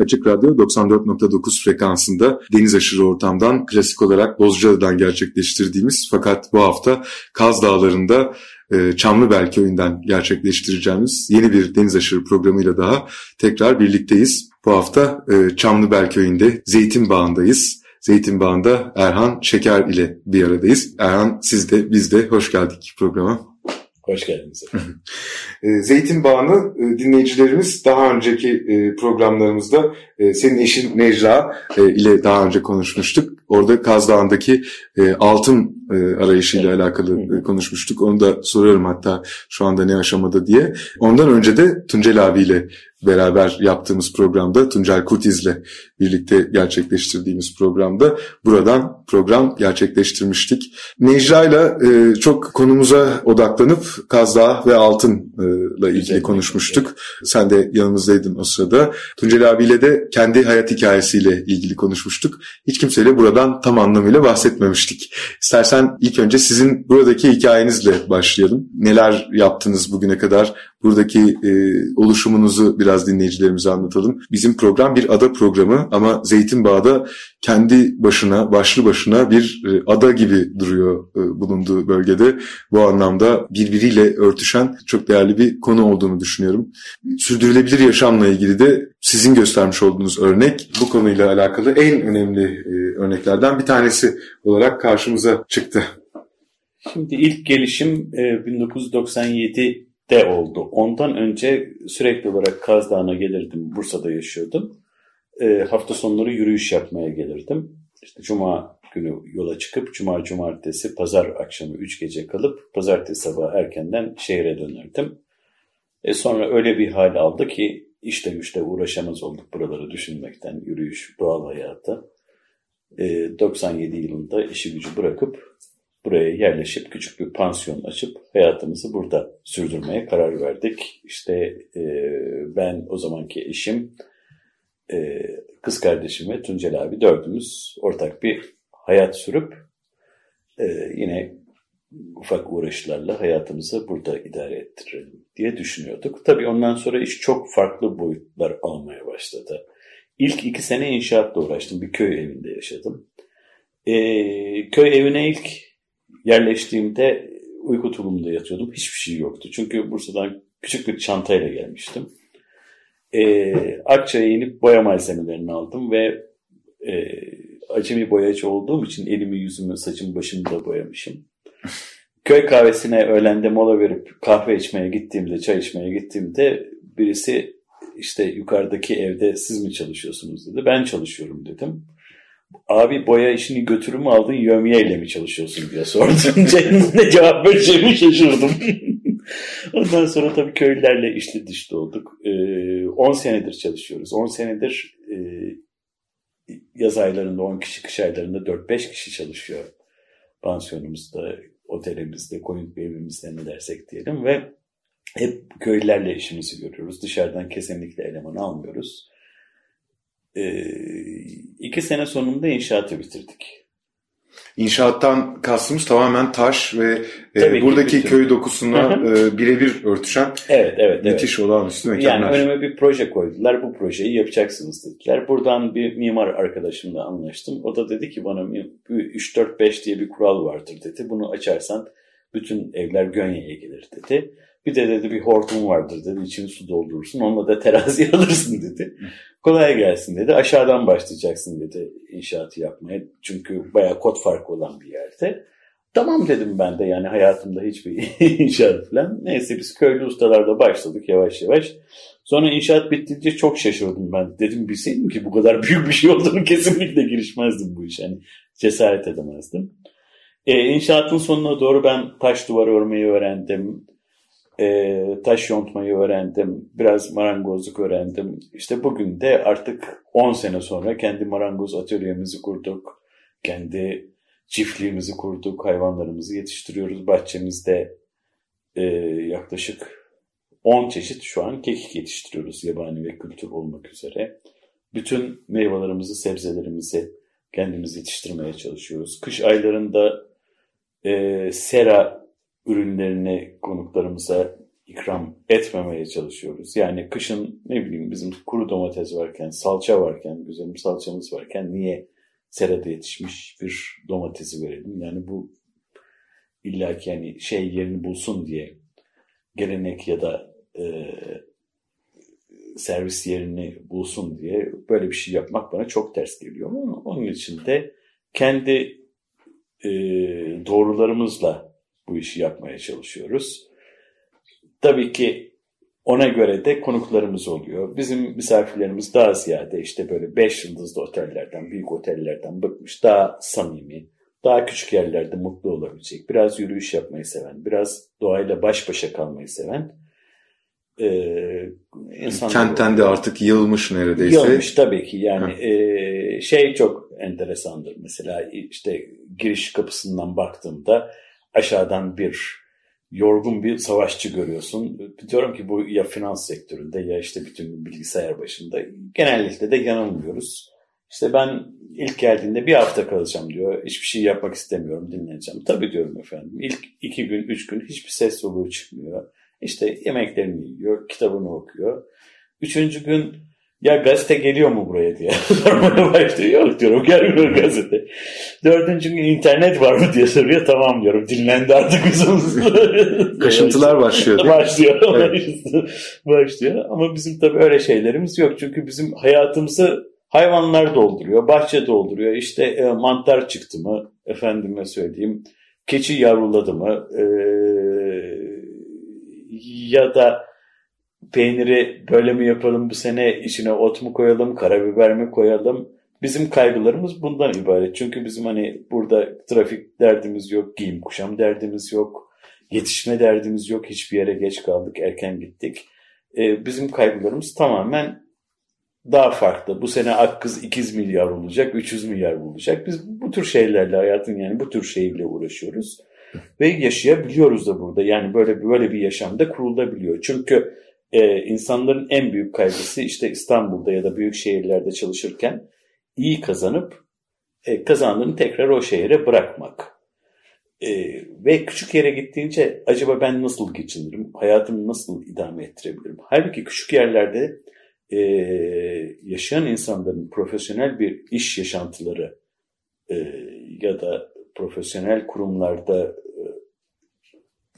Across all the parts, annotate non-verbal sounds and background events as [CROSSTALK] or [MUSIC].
Açık Radyo 94.9 frekansında deniz aşırı ortamdan klasik olarak Bozcaada'dan gerçekleştirdiğimiz fakat bu hafta Kaz Dağları'nda e, Çamlıbel Köyü'nden gerçekleştireceğimiz yeni bir deniz aşırı programıyla daha tekrar birlikteyiz. Bu hafta e, Çamlıbel Köyü'nde Zeytin Bağı'ndayız. Zeytin Bağı'nda Erhan Şeker ile bir aradayız. Erhan siz de biz de hoş geldik programa. Hoş geldiniz [LAUGHS] e, Zeytin Bağı'nı e, dinleyicilerimiz daha önceki e, programlarımızda senin eşin Necla ile daha önce konuşmuştuk. Orada Kaz Dağı'ndaki altın arayışıyla alakalı konuşmuştuk. Onu da sorarım hatta şu anda ne aşamada diye. Ondan önce de Tuncel abiyle beraber yaptığımız programda Tuncel Kurtiz'le birlikte gerçekleştirdiğimiz programda buradan program gerçekleştirmiştik. Necla'yla e, çok konumuza odaklanıp Kazdağ ve Altın'la ilgili konuşmuştuk. Sen de yanımızdaydın o sırada. Tuncel abiyle de kendi hayat hikayesiyle ilgili konuşmuştuk. Hiç kimseyle buradan tam anlamıyla bahsetmemiştik. İstersen ilk önce sizin buradaki hikayenizle başlayalım. Neler yaptınız bugüne kadar? Buradaki e, oluşumunuzu biraz dinleyicilerimize anlatalım. Bizim program bir ada programı ama Zeytinbağ'da kendi başına, başlı başına bir e, ada gibi duruyor e, bulunduğu bölgede. Bu anlamda birbiriyle örtüşen çok değerli bir konu olduğunu düşünüyorum. Sürdürülebilir yaşamla ilgili de sizin göstermiş olduğunuz örnek bu konuyla alakalı en önemli e, örneklerden bir tanesi olarak karşımıza çıktı. Şimdi ilk gelişim 1997 de oldu. Ondan önce sürekli olarak Kaz Dağı'na gelirdim. Bursa'da yaşıyordum. E, hafta sonları yürüyüş yapmaya gelirdim. İşte Cuma günü yola çıkıp Cuma, Cumartesi, Pazar akşamı 3 gece kalıp Pazartesi sabah erkenden şehre dönerdim. E sonra öyle bir hal aldı ki işte güçte uğraşamaz olduk buraları düşünmekten, yürüyüş, doğal hayata. E, 97 yılında işi gücü bırakıp buraya yerleşip küçük bir pansiyon açıp hayatımızı burada sürdürmeye karar verdik. İşte e, ben o zamanki eşim, e, kız kardeşim ve Tuncel abi dördümüz ortak bir hayat sürüp e, yine ufak uğraşlarla hayatımızı burada idare ettirelim diye düşünüyorduk. Tabii ondan sonra iş çok farklı boyutlar almaya başladı. İlk iki sene inşaatla uğraştım. Bir köy evinde yaşadım. Ee, köy evine ilk yerleştiğimde uyku tulumunda yatıyordum. Hiçbir şey yoktu. Çünkü Bursa'dan küçük bir çantayla gelmiştim. E, Akça'ya inip boya malzemelerini aldım ve e, acemi boyacı olduğum için elimi, yüzümü, saçımı, başımı da boyamışım. Köy kahvesine öğlende mola verip kahve içmeye gittiğimde, çay içmeye gittiğimde birisi işte yukarıdaki evde siz mi çalışıyorsunuz dedi. Ben çalışıyorum dedim abi boya işini götürü mü aldın yömiyeyle mi çalışıyorsun diye sordum. [LAUGHS] ne cevap vereceğimi şaşırdım. [LAUGHS] Ondan sonra tabii köylülerle içli dışlı olduk. 10 ee, senedir çalışıyoruz. 10 senedir e, yaz aylarında 10 kişi, kış aylarında 4-5 kişi çalışıyor. Pansiyonumuzda, otelimizde, koyun evimizde ne dersek diyelim ve hep köylülerle işimizi görüyoruz. Dışarıdan kesinlikle eleman almıyoruz. Ee, iki sene sonunda inşaatı bitirdik. İnşaattan kastımız tamamen taş ve e, buradaki bütün. köy dokusuna e, birebir örtüşen evet, evet, müthiş evet. olağanüstü mekanlar. Yani önüme bir proje koydular. Bu projeyi yapacaksınız dediler. Buradan bir mimar arkadaşımla anlaştım. O da dedi ki bana 3-4-5 diye bir kural vardır dedi. Bunu açarsan bütün evler Gönye'ye gelir dedi. Bir de dedi bir hortum vardır dedi. İçini su doldurursun. Onunla da terazi [LAUGHS] alırsın dedi. Kolay gelsin dedi. Aşağıdan başlayacaksın dedi inşaatı yapmaya. Çünkü bayağı kod farkı olan bir yerde. Tamam dedim ben de yani hayatımda hiçbir [LAUGHS] inşaat falan. Neyse biz köylü ustalarla başladık yavaş yavaş. Sonra inşaat bittince çok şaşırdım ben. Dedim bilseydim ki bu kadar [LAUGHS] büyük bir şey olduğunu kesinlikle girişmezdim bu işe. Yani cesaret edemezdim. E, inşaatın sonuna doğru ben taş duvar örmeyi öğrendim e, taş yontmayı öğrendim, biraz marangozluk öğrendim. İşte bugün de artık 10 sene sonra kendi marangoz atölyemizi kurduk. Kendi çiftliğimizi kurduk, hayvanlarımızı yetiştiriyoruz. Bahçemizde e, yaklaşık 10 çeşit şu an kekik yetiştiriyoruz yabani ve kültür olmak üzere. Bütün meyvelerimizi, sebzelerimizi kendimiz yetiştirmeye çalışıyoruz. Kış aylarında e, sera ürünlerini konuklarımıza ikram etmemeye çalışıyoruz. Yani kışın ne bileyim bizim kuru domates varken, salça varken, güzelim salçamız varken niye serada yetişmiş bir domatesi verelim? Yani bu illaki yani şey yerini bulsun diye gelenek ya da e, servis yerini bulsun diye böyle bir şey yapmak bana çok ters geliyor. Ama onun için de kendi e, doğrularımızla bu işi yapmaya çalışıyoruz. Tabii ki ona göre de konuklarımız oluyor. Bizim misafirlerimiz daha ziyade işte böyle beş yıldızlı otellerden, büyük otellerden bıkmış, daha samimi, daha küçük yerlerde mutlu olabilecek, biraz yürüyüş yapmayı seven, biraz doğayla baş başa kalmayı seven e, insanlar... Kentten de artık yığılmış neredeyse. Yığılmış tabii ki yani e, şey çok enteresandır mesela işte giriş kapısından baktığımda aşağıdan bir yorgun bir savaşçı görüyorsun. Diyorum ki bu ya finans sektöründe ya işte bütün bilgisayar başında. Genellikle de yanılmıyoruz. İşte ben ilk geldiğinde bir hafta kalacağım diyor. Hiçbir şey yapmak istemiyorum, dinleneceğim. Tabii diyorum efendim. İlk iki gün, üç gün hiçbir ses soluğu çıkmıyor. İşte yemeklerini yiyor, kitabını okuyor. Üçüncü gün ya gazete geliyor mu buraya diye [LAUGHS] sormaya başlıyor. Yok diyorum gelmiyor gazete. Dördüncü gün internet var mı diye soruyor. Tamam diyorum dinlendi artık bizim. [LAUGHS] Kaşıntılar başlıyor. başlıyor. Evet. başlıyor. Ama bizim tabii öyle şeylerimiz yok. Çünkü bizim hayatımızı hayvanlar dolduruyor. Bahçe dolduruyor. İşte e, mantar çıktı mı efendime söyleyeyim. Keçi yavruladı mı? E, ya da peyniri böyle mi yapalım bu sene içine ot mu koyalım, karabiber mi koyalım? Bizim kaygılarımız bundan ibaret. Çünkü bizim hani burada trafik derdimiz yok, giyim kuşam derdimiz yok, yetişme derdimiz yok. Hiçbir yere geç kaldık, erken gittik. Ee, bizim kaygılarımız tamamen daha farklı. Bu sene ak kız 200 milyar olacak, 300 milyar olacak. Biz bu tür şeylerle hayatın yani bu tür şeyle uğraşıyoruz. Ve yaşayabiliyoruz da burada. Yani böyle böyle bir yaşamda kurulabiliyor. Çünkü e, insanların en büyük kaygısı işte İstanbul'da ya da büyük şehirlerde çalışırken iyi kazanıp e, kazandığını tekrar o şehre bırakmak. E, ve küçük yere gittiğince acaba ben nasıl geçinirim? Hayatımı nasıl idame ettirebilirim? Halbuki küçük yerlerde e, yaşayan insanların profesyonel bir iş yaşantıları e, ya da profesyonel kurumlarda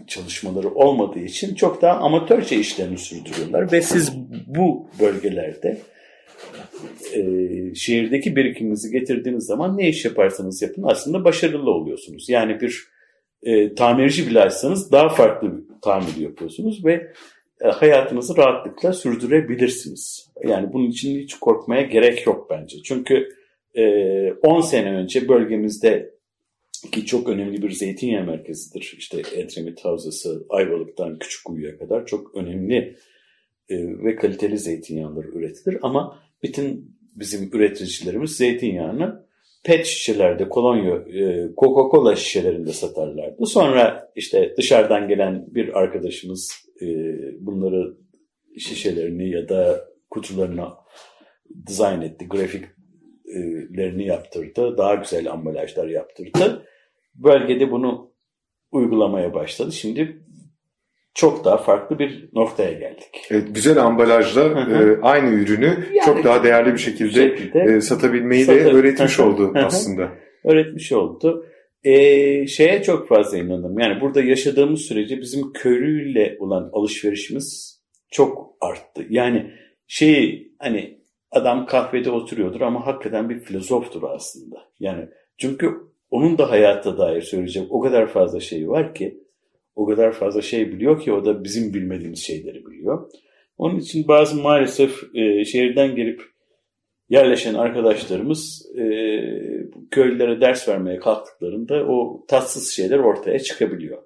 çalışmaları olmadığı için çok daha amatörce işlerini sürdürüyorlar ve siz bu bölgelerde e, şehirdeki birikiminizi getirdiğiniz zaman ne iş yaparsanız yapın aslında başarılı oluyorsunuz. Yani bir e, tamirci bile açsanız daha farklı bir tamir yapıyorsunuz ve e, hayatınızı rahatlıkla sürdürebilirsiniz. Yani bunun için hiç korkmaya gerek yok bence. Çünkü e, 10 sene önce bölgemizde ki çok önemli bir zeytinyağı merkezidir. İşte Edremit Havzası, Ayvalık'tan Küçükkuyu'ya kadar çok önemli e, ve kaliteli zeytinyağları üretilir. Ama bütün bizim üreticilerimiz zeytinyağını pet şişelerde, kolonya, e, Coca-Cola şişelerinde satarlardı. Sonra işte dışarıdan gelen bir arkadaşımız e, bunları şişelerini ya da kutularını dizayn etti, grafiklerini yaptırdı, daha güzel ambalajlar yaptırdı bölgede bunu uygulamaya başladı. Şimdi çok daha farklı bir noktaya geldik. Evet, güzel ambalajla e, aynı ürünü yani, çok daha değerli bir şekilde, şekilde e, satabilmeyi satır. de öğretmiş oldu aslında. öğretmiş oldu. E, şeye çok fazla inandım. Yani burada yaşadığımız sürece bizim köylüyle olan alışverişimiz çok arttı. Yani şey hani adam kahvede oturuyordur ama hakikaten bir filozoftur aslında. Yani çünkü onun da hayata dair söyleyecek o kadar fazla şey var ki o kadar fazla şey biliyor ki o da bizim bilmediğimiz şeyleri biliyor. Onun için bazı maalesef e, şehirden gelip yerleşen arkadaşlarımız e, köylülere ders vermeye kalktıklarında o tatsız şeyler ortaya çıkabiliyor.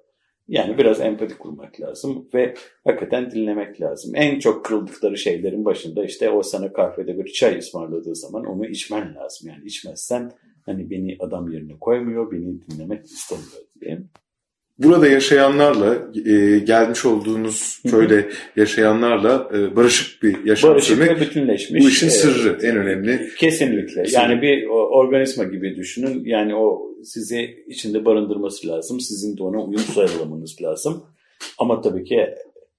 Yani biraz empati kurmak lazım ve hakikaten dinlemek lazım. En çok kırıldıkları şeylerin başında işte o sana kahvede bir çay ısmarladığı zaman onu içmen lazım. Yani içmezsen hani beni adam yerine koymuyor, beni dinlemek istemiyor diye. Burada yaşayanlarla, e, gelmiş olduğunuz köyde yaşayanlarla e, barışık bir yaşam Barışık sürmek ve bütünleşmiş. bu işin sırrı en önemli. Kesinlikle. Yani bir organizma gibi düşünün. Yani o sizi içinde barındırması lazım. Sizin de ona uyum sağlamanız lazım. Ama tabii ki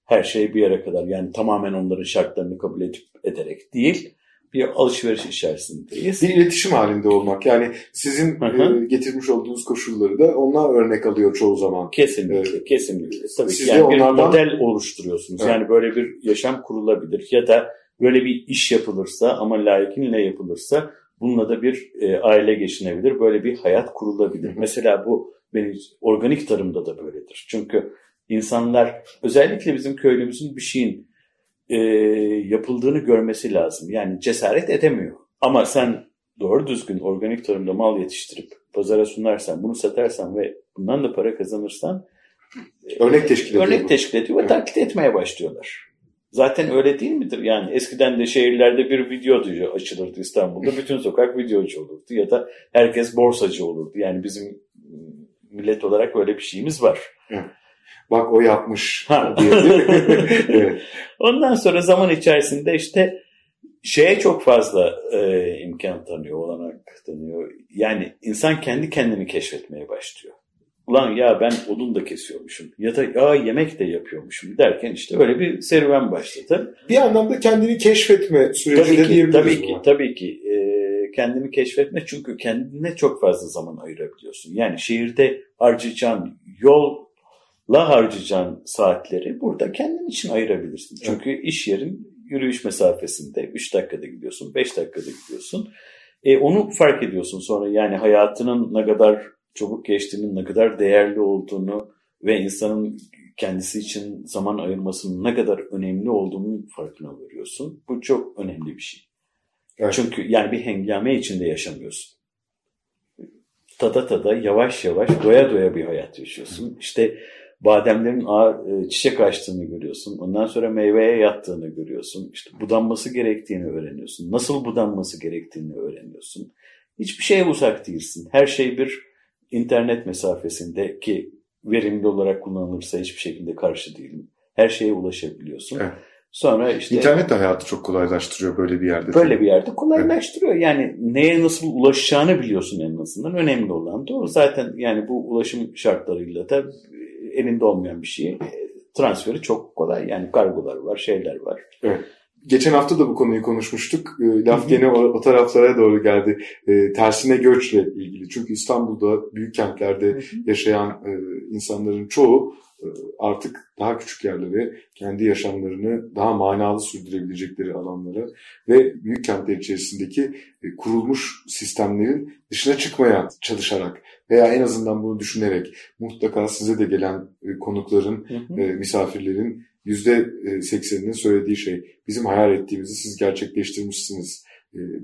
her şey bir yere kadar. Yani tamamen onların şartlarını kabul edip ederek değil. Bir alışveriş içerisindeyiz. Bir iletişim halinde olmak. Yani sizin Hı hı. e, getirmiş olduğunuz koşulları da onlar örnek alıyor çoğu zaman. Kesinlikle, kesinlikle. Tabii Siz ki yani bir onlardan- model oluşturuyorsunuz. Evet. Yani böyle bir yaşam kurulabilir ya da böyle bir iş yapılırsa ama layıkıyla yapılırsa bununla da bir e, aile geçinebilir. Böyle bir hayat kurulabilir. Hı hı. Mesela bu benim organik tarımda da böyledir. Çünkü insanlar özellikle bizim köylümüzün bir şeyin e, yapıldığını görmesi lazım. Yani cesaret edemiyor. Ama sen doğru düzgün organik tarımda mal yetiştirip pazara sunarsan, bunu satarsan ve bundan da para kazanırsan Örnek teşkil ediyor. örnek bu. teşkil ediyor ve Evet. taklit etmeye başlıyorlar. Zaten öyle değil midir? Yani eskiden de şehirlerde bir videocu açılırdı İstanbul'da. [LAUGHS] Bütün sokak videocu olurdu ya da herkes borsacı olurdu. Yani bizim mm, millet olarak öyle bir şeyimiz var. Bak o yapmış diye. [LAUGHS] evet. Ondan sonra zaman içerisinde işte şeye çok fazla e, imkan tanıyor, olanak tanıyor. Yani insan kendi kendini keşfetmeye başlıyor. Ulan ya ben odun da kesiyormuşum ya da ya yemek de yapıyormuşum derken işte öyle bir serüven başladı. Bir anlamda kendini keşfetme süreci Tabii de ki, diyebiliriz tabii ki, buna. tabii ki e, kendini keşfetme çünkü kendine çok fazla zaman ayırabiliyorsun. Yani şehirde harcayacağın yolla harcayacağın saatleri burada kendin için ayırabilirsin. Çünkü iş yerin yürüyüş mesafesinde 3 dakikada gidiyorsun, 5 dakikada gidiyorsun. E, onu fark ediyorsun sonra yani hayatının ne kadar çabuk geçtiğini, ne kadar değerli olduğunu ve insanın kendisi için zaman ayırmasının ne kadar önemli olduğunu farkına varıyorsun. Bu çok önemli bir şey. Evet. Çünkü yani bir hengame içinde yaşamıyorsun. Tada tada yavaş yavaş doya doya bir hayat yaşıyorsun. İşte bademlerin ağır, e, çiçek açtığını görüyorsun. Ondan sonra meyveye yattığını görüyorsun. İşte budanması gerektiğini öğreniyorsun. Nasıl budanması gerektiğini öğreniyorsun. Hiçbir şeye uzak değilsin. Her şey bir internet mesafesinde ki verimli olarak kullanılırsa hiçbir şekilde karşı değilim. Her şeye ulaşabiliyorsun. Evet. Sonra işte İnternet de hayatı çok kolaylaştırıyor böyle bir yerde. böyle bir yerde kolaylaştırıyor. Yani neye nasıl ulaşacağını biliyorsun en azından. Önemli olan da o. Zaten yani bu ulaşım şartlarıyla da elinde olmayan bir şey. Transferi çok kolay. Yani kargolar var, şeyler var. Geçen hafta da bu konuyu konuşmuştuk. E, Laf gene o, o taraflara doğru geldi. E, tersine göçle ilgili. Çünkü İstanbul'da büyük kentlerde yaşayan e, insanların çoğu artık daha küçük yerlere, kendi yaşamlarını daha manalı sürdürebilecekleri alanlara ve büyük kentler içerisindeki e, kurulmuş sistemlerin dışına çıkmaya çalışarak veya en azından bunu düşünerek mutlaka size de gelen e, konukların, Hı hı. e, misafirlerin %80'inin söylediği şey bizim hayal ettiğimizi siz gerçekleştirmişsiniz e,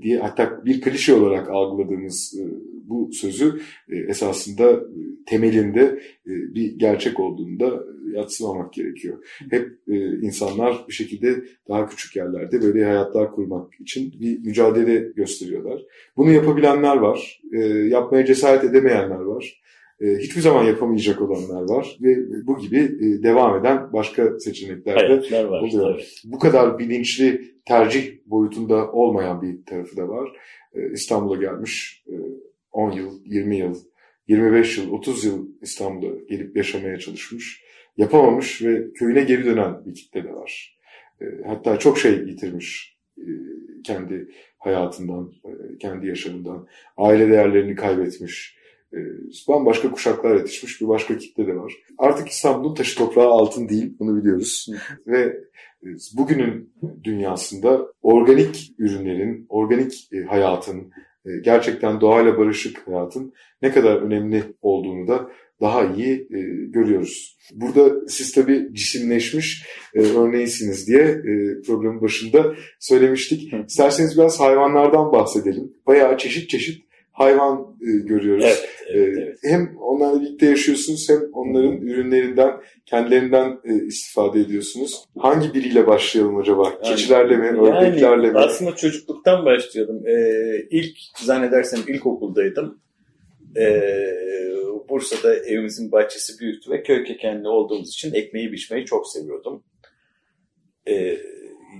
diye hatta bir klişe olarak algıladığımız e, bu sözü e, esasında e, temelinde e, bir gerçek olduğunda yatsımamak gerekiyor. Hep e, insanlar bir şekilde daha küçük yerlerde böyle hayatlar kurmak için bir mücadele gösteriyorlar. Bunu yapabilenler var, e, yapmaya cesaret edemeyenler var. E, Hiçbir zaman yapamayacak olanlar var ve bu gibi e, devam eden başka seçenekler de var. oluyor. bu kadar bilinçli tercih boyutunda olmayan bir tarafı da var. Ee, İstanbul'a gelmiş e, 10 yıl, 20 yıl, 25 yıl, 30 yıl İstanbul'a gelip yaşamaya çalışmış. Yapamamış ve köyüne geri dönen bir kitle de var. E, Hatta çok şey yitirmiş e, kendi hayatından, e, kendi yaşamından. Aile değerlerini kaybetmiş. E, Bambaşka kuşaklar yetişmiş bir başka kitle de var. Artık İstanbul'un taşı toprağı altın değil, bunu biliyoruz. Ve e, bugünün dünyasında organik ürünlerin, organik e, hayatın, e, gerçekten doğayla barışık hayatın ne kadar önemli olduğunu da daha iyi e, görüyoruz. Burada siz tabii cisimleşmiş e, örneğisiniz diye e, programın başında söylemiştik. İsterseniz biraz hayvanlardan bahsedelim. Bayağı çeşit çeşit hayvan e, görüyoruz. Evet, evet, E, evet. Hem onlarla birlikte yaşıyorsunuz hem onların ürünlerinden, kendilerinden e, istifade ediyorsunuz. Hangi biriyle başlayalım acaba? Yani- Keçilerle mi, ördeklerle mi? aslında çocukluktan başlayalım. Ee, ilk zannedersem ilkokuldaydım. Ee, Bursa'da evimizin bahçesi büyüktü ve köy kökenli olduğumuz için ekmeği biçmeyi çok seviyordum. Ee,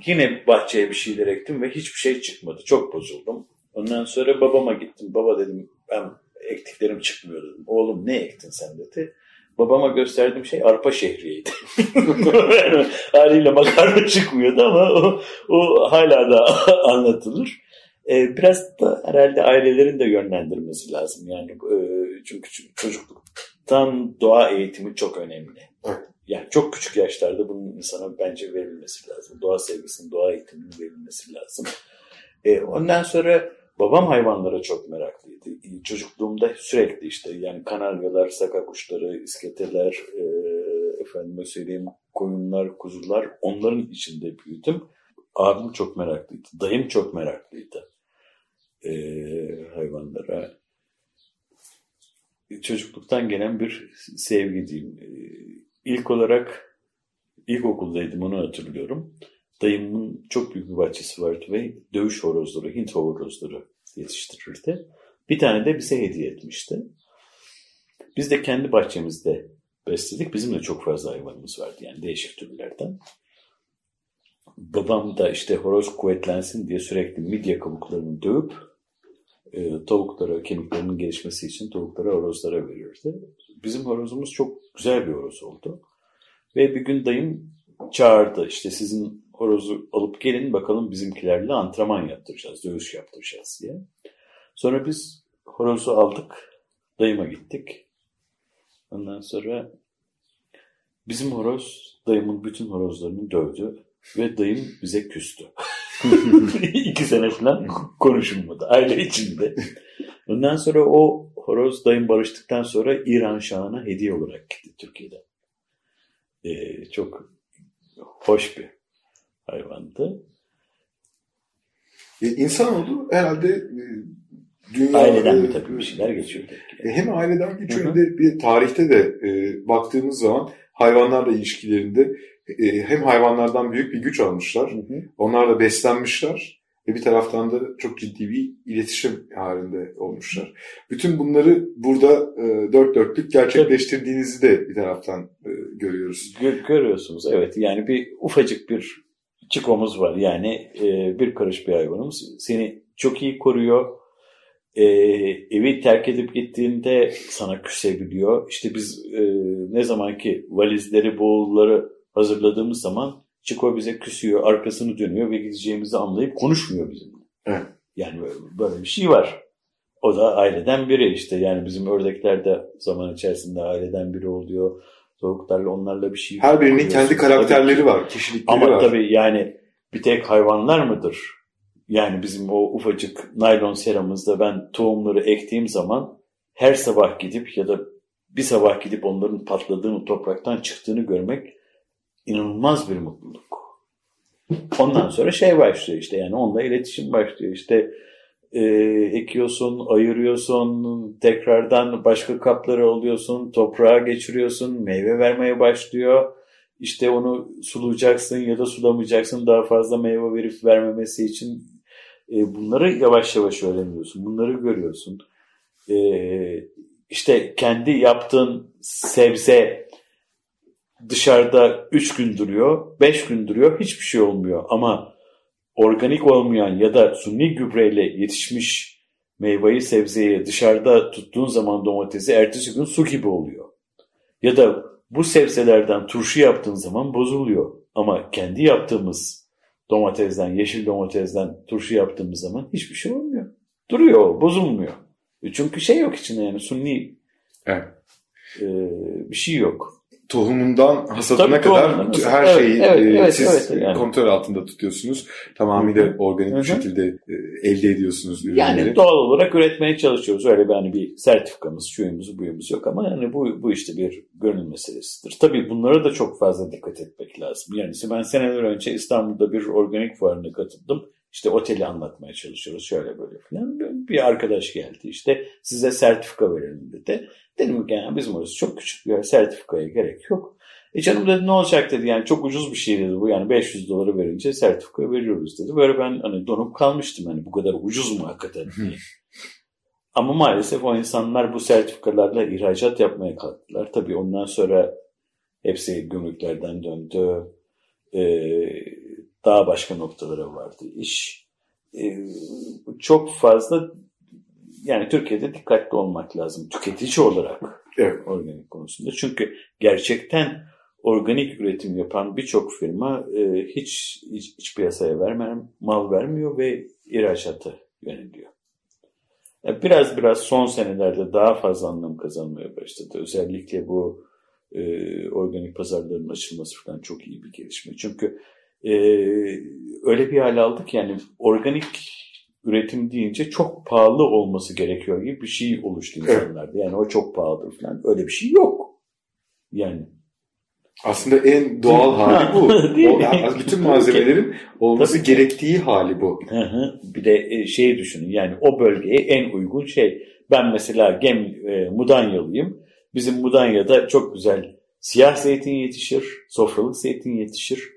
yine bahçeye bir şeyler ektim ve hiçbir şey çıkmadı. Çok bozuldum. Ondan sonra babama gittim. Baba dedim ben ektiklerim çıkmıyor dedim. Oğlum ne ektin sen dedi. Babama gösterdiğim şey arpa şehriyeydi. [LAUGHS] Haliyle makarna çıkmıyordu ama o, o hala da [LAUGHS] anlatılır. Ee, biraz da herhalde ailelerin de yönlendirmesi lazım. Yani e, çünkü çocukluktan doğa eğitimi çok önemli. Evet. Yani çok küçük yaşlarda bunun insana bence verilmesi lazım. Doğa sevgisinin, doğa eğitiminin verilmesi lazım. Ee, ondan sonra babam hayvanlara çok meraklıydı. Çocukluğumda sürekli işte yani kanaryalar, saka kuşları, isketeler, e, efendime söyleyeyim koyunlar, kuzular onların içinde büyüdüm. Abim çok meraklıydı. Dayım çok meraklıydı e, hayvanlara. Çocukluktan gelen bir sevgi diyeyim. E, ilk olarak ilkokuldaydım onu hatırlıyorum. Dayımın çok büyük bir bahçesi vardı ve dövüş horozları, Hint horozları yetiştirirdi. Bir tane de bize hediye etmişti. Biz de kendi bahçemizde besledik. Bizim de çok fazla hayvanımız vardı yani değişik türlerden. Babam da işte horoz kuvvetlensin diye sürekli midye kabuklarını dövüp e, tavuklara, kemiklerinin gelişmesi için tavuklara, horozlara verirdi. Bizim horozumuz çok güzel bir horoz oldu. Ve bir gün dayım çağırdı. İşte sizin horozu alıp gelin bakalım bizimkilerle antrenman yaptıracağız, dövüş yaptıracağız diye. Sonra biz horozu aldık, dayıma gittik. Ondan sonra bizim horoz dayımın bütün horozlarını dövdü ve dayım bize küstü. [LAUGHS] İki sene falan konuşulmadı aile içinde. Ondan sonra o horoz dayım barıştıktan sonra İran Şahı'na hediye olarak gitti Türkiye'de. Ee, çok hoş bir hayvandı. E, insanoğlu herhalde e, dünya... Aileden e, bir takım bir şeyler geçiyor. e, hem aileden geçiyor hem de bir tarihte de e, baktığımız zaman hayvanlarla ilişkilerinde e, hem hayvanlardan büyük bir güç almışlar. Hı hı. Onlarla beslenmişler ve bir taraftan da çok ciddi bir iletişim halinde olmuşlar. Bütün bunları burada e, dört dörtlük gerçekleştirdiğinizi de bir taraftan e, görüyoruz. Gö- görüyorsunuz evet yani bir ufacık bir çikomuz var yani e, bir karış bir hayvanımız seni çok iyi koruyor. E, evi terk edip gittiğinde sana küsebiliyor. İşte biz e, ne zaman ki valizleri, bavulları hazırladığımız zaman Çiko bize küsüyor, arkasını dönüyor ve gideceğimizi anlayıp konuşmuyor bizimle. Evet. Yani böyle bir şey var. O da aileden biri işte. Yani bizim ördekler de zaman içerisinde aileden biri oluyor. Tavuklarla onlarla bir şey Her birinin kendi Tabii karakterleri ki. var, kişilikleri Ama var. tabii yani bir tek hayvanlar mıdır? Yani bizim o ufacık naylon seramızda ben tohumları ektiğim zaman her sabah gidip ya da bir sabah gidip onların patladığını, topraktan çıktığını görmek inanılmaz bir mutluluk. Ondan sonra şey başlıyor işte yani onunla iletişim başlıyor. İşte e, ekiyorsun, ayırıyorsun, tekrardan başka kapları alıyorsun, toprağa geçiriyorsun, meyve vermeye başlıyor. İşte onu sulayacaksın ya da sulamayacaksın daha fazla meyve verip vermemesi için e, bunları yavaş yavaş öğreniyorsun. Bunları görüyorsun. E, işte kendi yaptığın sebze dışarıda 3 gün duruyor, 5 gün duruyor, hiçbir şey olmuyor. Ama organik olmayan ya da sunni gübreyle yetişmiş meyveyi, sebzeyi dışarıda tuttuğun zaman domatesi ertesi gün su gibi oluyor. Ya da bu sebzelerden turşu yaptığın zaman bozuluyor. Ama kendi yaptığımız domatesden, yeşil domatesden turşu yaptığımız zaman hiçbir şey olmuyor. Duruyor, bozulmuyor. E Çünkü şey yok içinde yani sunni Evet. e, bir şey yok. Tohumundan hasadına Tabii, kadar tohumundan her şeyi evet, e, evet, siz evet, yani. kontrol altında tutuyorsunuz. Tamamıyla Hı hı. organik bir şekilde e, elde ediyorsunuz ürünleri. Yani doğal olarak üretmeye çalışıyoruz. Öyle bir hani bir sertifikamız, şuyumuz, buyumuz yok ama yani bu, bu işte bir gönül meselesidir. Tabii bunlara da çok fazla dikkat etmek lazım. Yani ben seneler önce İstanbul'da bir organik fuarına katıldım. İşte oteli anlatmaya çalışıyoruz şöyle böyle falan. Bir arkadaş geldi işte size sertifika verelim dedi. Dedim ki yani bizim orası çok küçük bir yer sertifikaya gerek yok. E canım dedi ne olacak dedi yani çok ucuz bir şey dedi bu yani 500 doları verince sertifika veriyoruz dedi. Böyle ben hani donup kalmıştım hani bu kadar ucuz mu hakikaten diye. Ama maalesef o insanlar bu sertifikalarla ihracat yapmaya kalktılar. Tabii ondan sonra hepsi gümrüklerden döndü. Ee, daha başka noktalara vardı iş. Ee, çok fazla yani Türkiye'de dikkatli olmak lazım tüketici olarak evet. organik konusunda. Çünkü gerçekten organik üretim yapan birçok firma e, hiç, hiç, hiç piyasaya vermeyen mal vermiyor ve ihracata yöneliyor. Yani biraz biraz son senelerde daha fazla anlam kazanmaya başladı. Özellikle bu e, organik pazarların açılması falan çok iyi bir gelişme. Çünkü e, öyle bir hal aldık yani organik üretim deyince çok pahalı olması gerekiyor gibi bir şey oluştu insanlarda. Yani o çok pahalıdır falan. Öyle bir şey yok. Yani aslında en doğal hali bu. [LAUGHS] o, bütün malzemelerin olması Tabii. gerektiği hali bu. Hı hı. Bir de e, şeyi düşünün yani o bölgeye en uygun şey. Ben mesela Gem e, Mudanyalıyım. Bizim Mudanya'da çok güzel siyah zeytin yetişir, sofralık zeytin yetişir.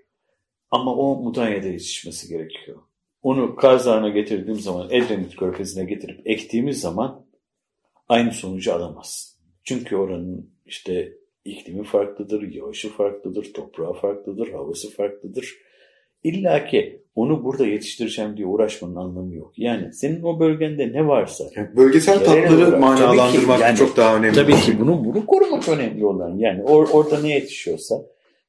Ama o Mudanya'da yetişmesi gerekiyor. Onu Kaz Dağı'na getirdiğim zaman, Edremit Körfezi'ne getirip ektiğimiz zaman aynı sonucu alamazsın. Çünkü oranın işte iklimi farklıdır, yağışı farklıdır, toprağı farklıdır, havası farklıdır. İlla ki onu burada yetiştireceğim diye uğraşmanın anlamı yok. Yani senin o bölgende ne varsa. Yani bölgesel tatları manalandırmak yani, çok daha önemli. Tabii ki bunu, bunu korumak önemli olan. Yani or, orada ne yetişiyorsa,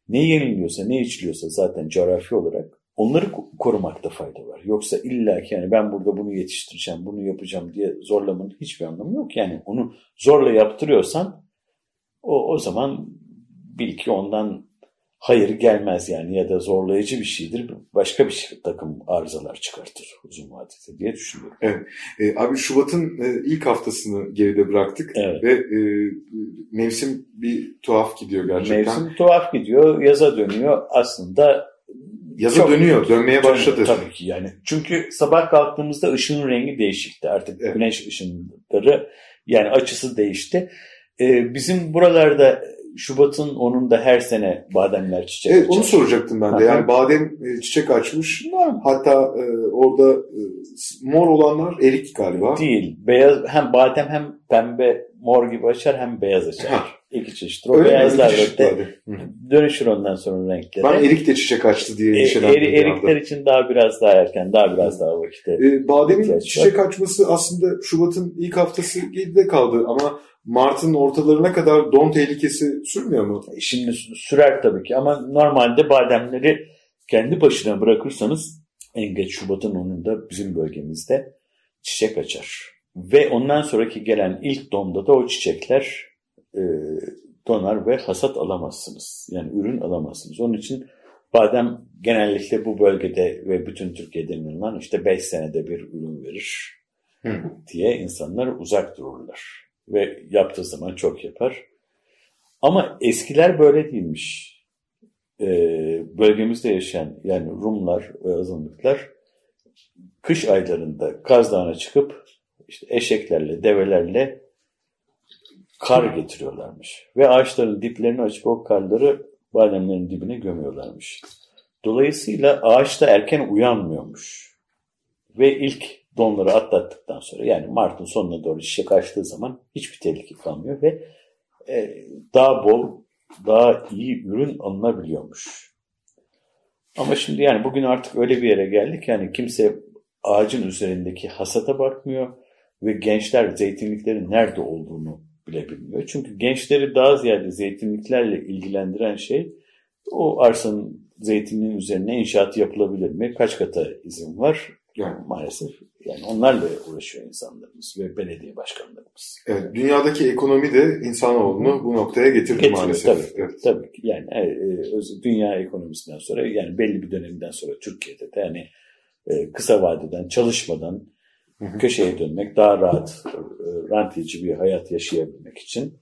ne yeniliyorsa, ne içiliyorsa zaten coğrafi olarak onları korumakta fayda var. Yoksa illa ki yani ben burada bunu yetiştireceğim, bunu yapacağım diye zorlamanın hiçbir anlamı yok. Yani onu zorla yaptırıyorsan o, o zaman bil ki ondan hayır gelmez yani ya da zorlayıcı bir şeydir. Başka bir şey, takım arızalar çıkartır uzun vadede diye düşünüyorum. Evet. E, abi Şubat'ın e, ilk haftasını geride bıraktık evet. ve e, mevsim bir tuhaf gidiyor gerçekten. Mevsim tuhaf gidiyor, yaza dönüyor. Aslında Yaza çok, dönüyor, dönmeye başladı. Tabii ki yani. Çünkü sabah kalktığımızda ışığın rengi değişikti. Artık evet. güneş ışınları yani açısı değişti. Ee, bizim buralarda Şubat'ın onun da her sene bademler çiçek evet, açar. Onu soracaktım ben de. Yani badem e, çiçek açmış. Var. Hatta e, orada e, mor olanlar erik galiba. Değil. Beyaz hem badem hem pembe mor gibi açar hem beyaz açar. İki çeşittir. O Öyle beyazlar da dönüşür ondan sonra renkleri. Ben erik de çiçek açtı diye endişelendim. E, erikler için daha biraz daha erken, daha biraz daha vakitte. E, bademin çiçek açması aslında Şubat'ın ilk haftası geride kaldı ama Mart'ın ortalarına kadar don tehlikesi sürmüyor mu? Şimdi sürer tabii ki ama normalde bademleri kendi başına bırakırsanız en geç Şubat'ın 10'unda bizim bölgemizde çiçek açar. Ve ondan sonraki gelen ilk donda da o çiçekler e, donar ve hasat alamazsınız. Yani ürün alamazsınız. Onun için badem genellikle bu bölgede ve bütün Türkiye'de inanılan işte 5 senede bir ürün verir Hı. diye insanlar uzak dururlar ve yaptığı zaman çok yapar. Ama eskiler böyle değilmiş. Ee, bölgemizde yaşayan yani Rumlar ve azınlıklar kış aylarında Kaz Dağı'na çıkıp işte eşeklerle, develerle kar getiriyorlarmış. Ve ağaçların diplerini açıp o karları bademlerin dibine gömüyorlarmış. Dolayısıyla ağaçta erken uyanmıyormuş. Ve ilk donları atlattıktan sonra yani Mart'ın sonuna doğru çiçek açtığı zaman hiçbir tehlike kalmıyor ve e, daha bol, daha iyi ürün alınabiliyormuş. Ama şimdi yani bugün artık öyle bir yere geldik yani kimse ağacın üzerindeki hasata bakmıyor ve gençler zeytinliklerin nerede olduğunu bile bilmiyor. Çünkü gençleri daha ziyade zeytinliklerle ilgilendiren şey o arsanın zeytinliğin üzerine inşaat yapılabilir mi? Kaç kata izin var? Yani maalesef yani onlarla uğraşıyor insanlarımız ve belediye başkanlarımız. Evet, dünyadaki ekonomi de insanoğlunu bu noktaya getirdi Getiriyor, maalesef. Tabii, evet. tabii yani e, e, dünya ekonomisinden sonra yani belli bir dönemden sonra Türkiye'de de yani e, kısa vadeden çalışmadan. Köşeye dönmek daha rahat, e, rantiyeci bir hayat yaşayabilmek için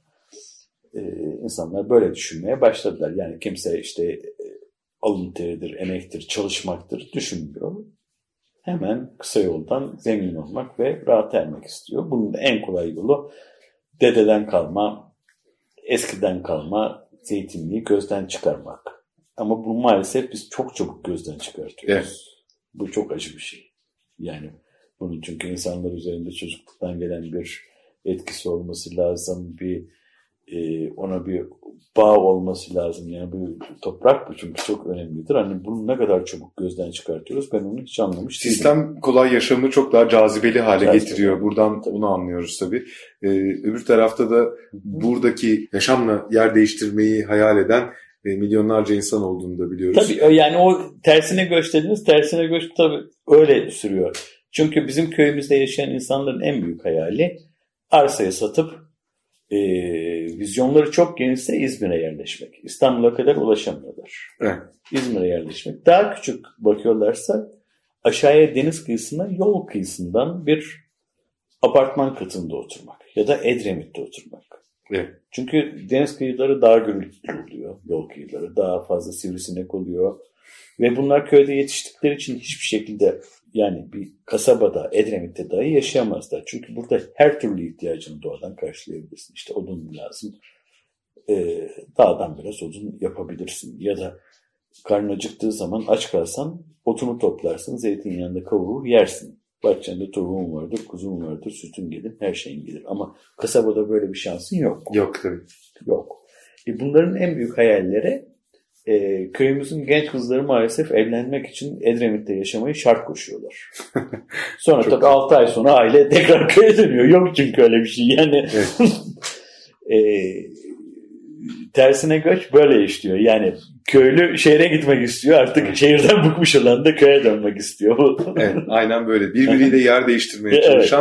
e, insanlar böyle düşünmeye başladılar. Yani kimse işte e, alın teridir, emektir, çalışmaktır düşünmüyor hemen kısa yoldan zengin olmak ve rahat ermek istiyor. Bunun da en kolay yolu dededen kalma, eskiden kalma zeytinliği gözden çıkarmak. Ama bu maalesef biz çok çabuk gözden çıkartıyoruz. Evet. Bu çok acı bir şey. Yani bunun çünkü insanlar üzerinde çocukluktan gelen bir etkisi olması lazım. Bir e, ona bir bağ olması lazım. Yani bu toprak bu çünkü çok önemlidir. Hani bunu ne kadar çabuk gözden çıkartıyoruz ben onu hiç anlamış değilim. Sistem kolay yaşamı çok daha cazibeli hale Cazibeli. getiriyor. Buradan Tabii. bunu anlıyoruz tabii. Ee, öbür tarafta da buradaki yaşamla yer değiştirmeyi hayal eden e, milyonlarca insan olduğunu da biliyoruz. Tabii yani o tersine göç dediniz. Tersine göç tabii öyle sürüyor. Çünkü bizim köyümüzde yaşayan insanların en büyük hayali arsayı satıp e, vizyonları çok genişse İzmir'e yerleşmek. İstanbul'a kadar ulaşamıyorlar. Evet. İzmir'e yerleşmek. Daha küçük bakıyorlarsa aşağıya deniz kıyısına yol kıyısından bir apartman katında oturmak ya da Edremit'te oturmak. Evet. Çünkü deniz kıyıları daha gürültülü oluyor. Yol kıyıları daha fazla sivrisinek oluyor. Ve bunlar köyde yetiştikleri için hiçbir şekilde yani bir kasabada, Edremit'te dahi yaşayamazlar. Çünkü burada her türlü ihtiyacını doğadan karşılayabilirsin. İşte odun lazım. Ee, dağdan biraz odun yapabilirsin. Ya da karnın acıktığı zaman aç kalsan otunu toplarsın, zeytinyağında kavurur yersin. Bahçende tavuğun vardır, kuzun vardır, sütün gelir, her şeyin gelir. Ama kasabada böyle bir şansın yok. Yok tabii. Yok. E bunların en büyük hayalleri e, köyümüzün genç kızları maalesef evlenmek için Edremit'te yaşamayı şart koşuyorlar. [LAUGHS] Sonra tabii 6 ay sonra aile [LAUGHS] tekrar köye dönüyor. Yok çünkü öyle bir şey. Yani Evet. [LAUGHS] e, tersine göç böyle işliyor. Yani köylü şehre gitmek istiyor. Artık Evet. şehirden bıkmış olan da köye dönmek istiyor. Evet, aynen böyle. Birbiriyle yer değiştirmeye Evet.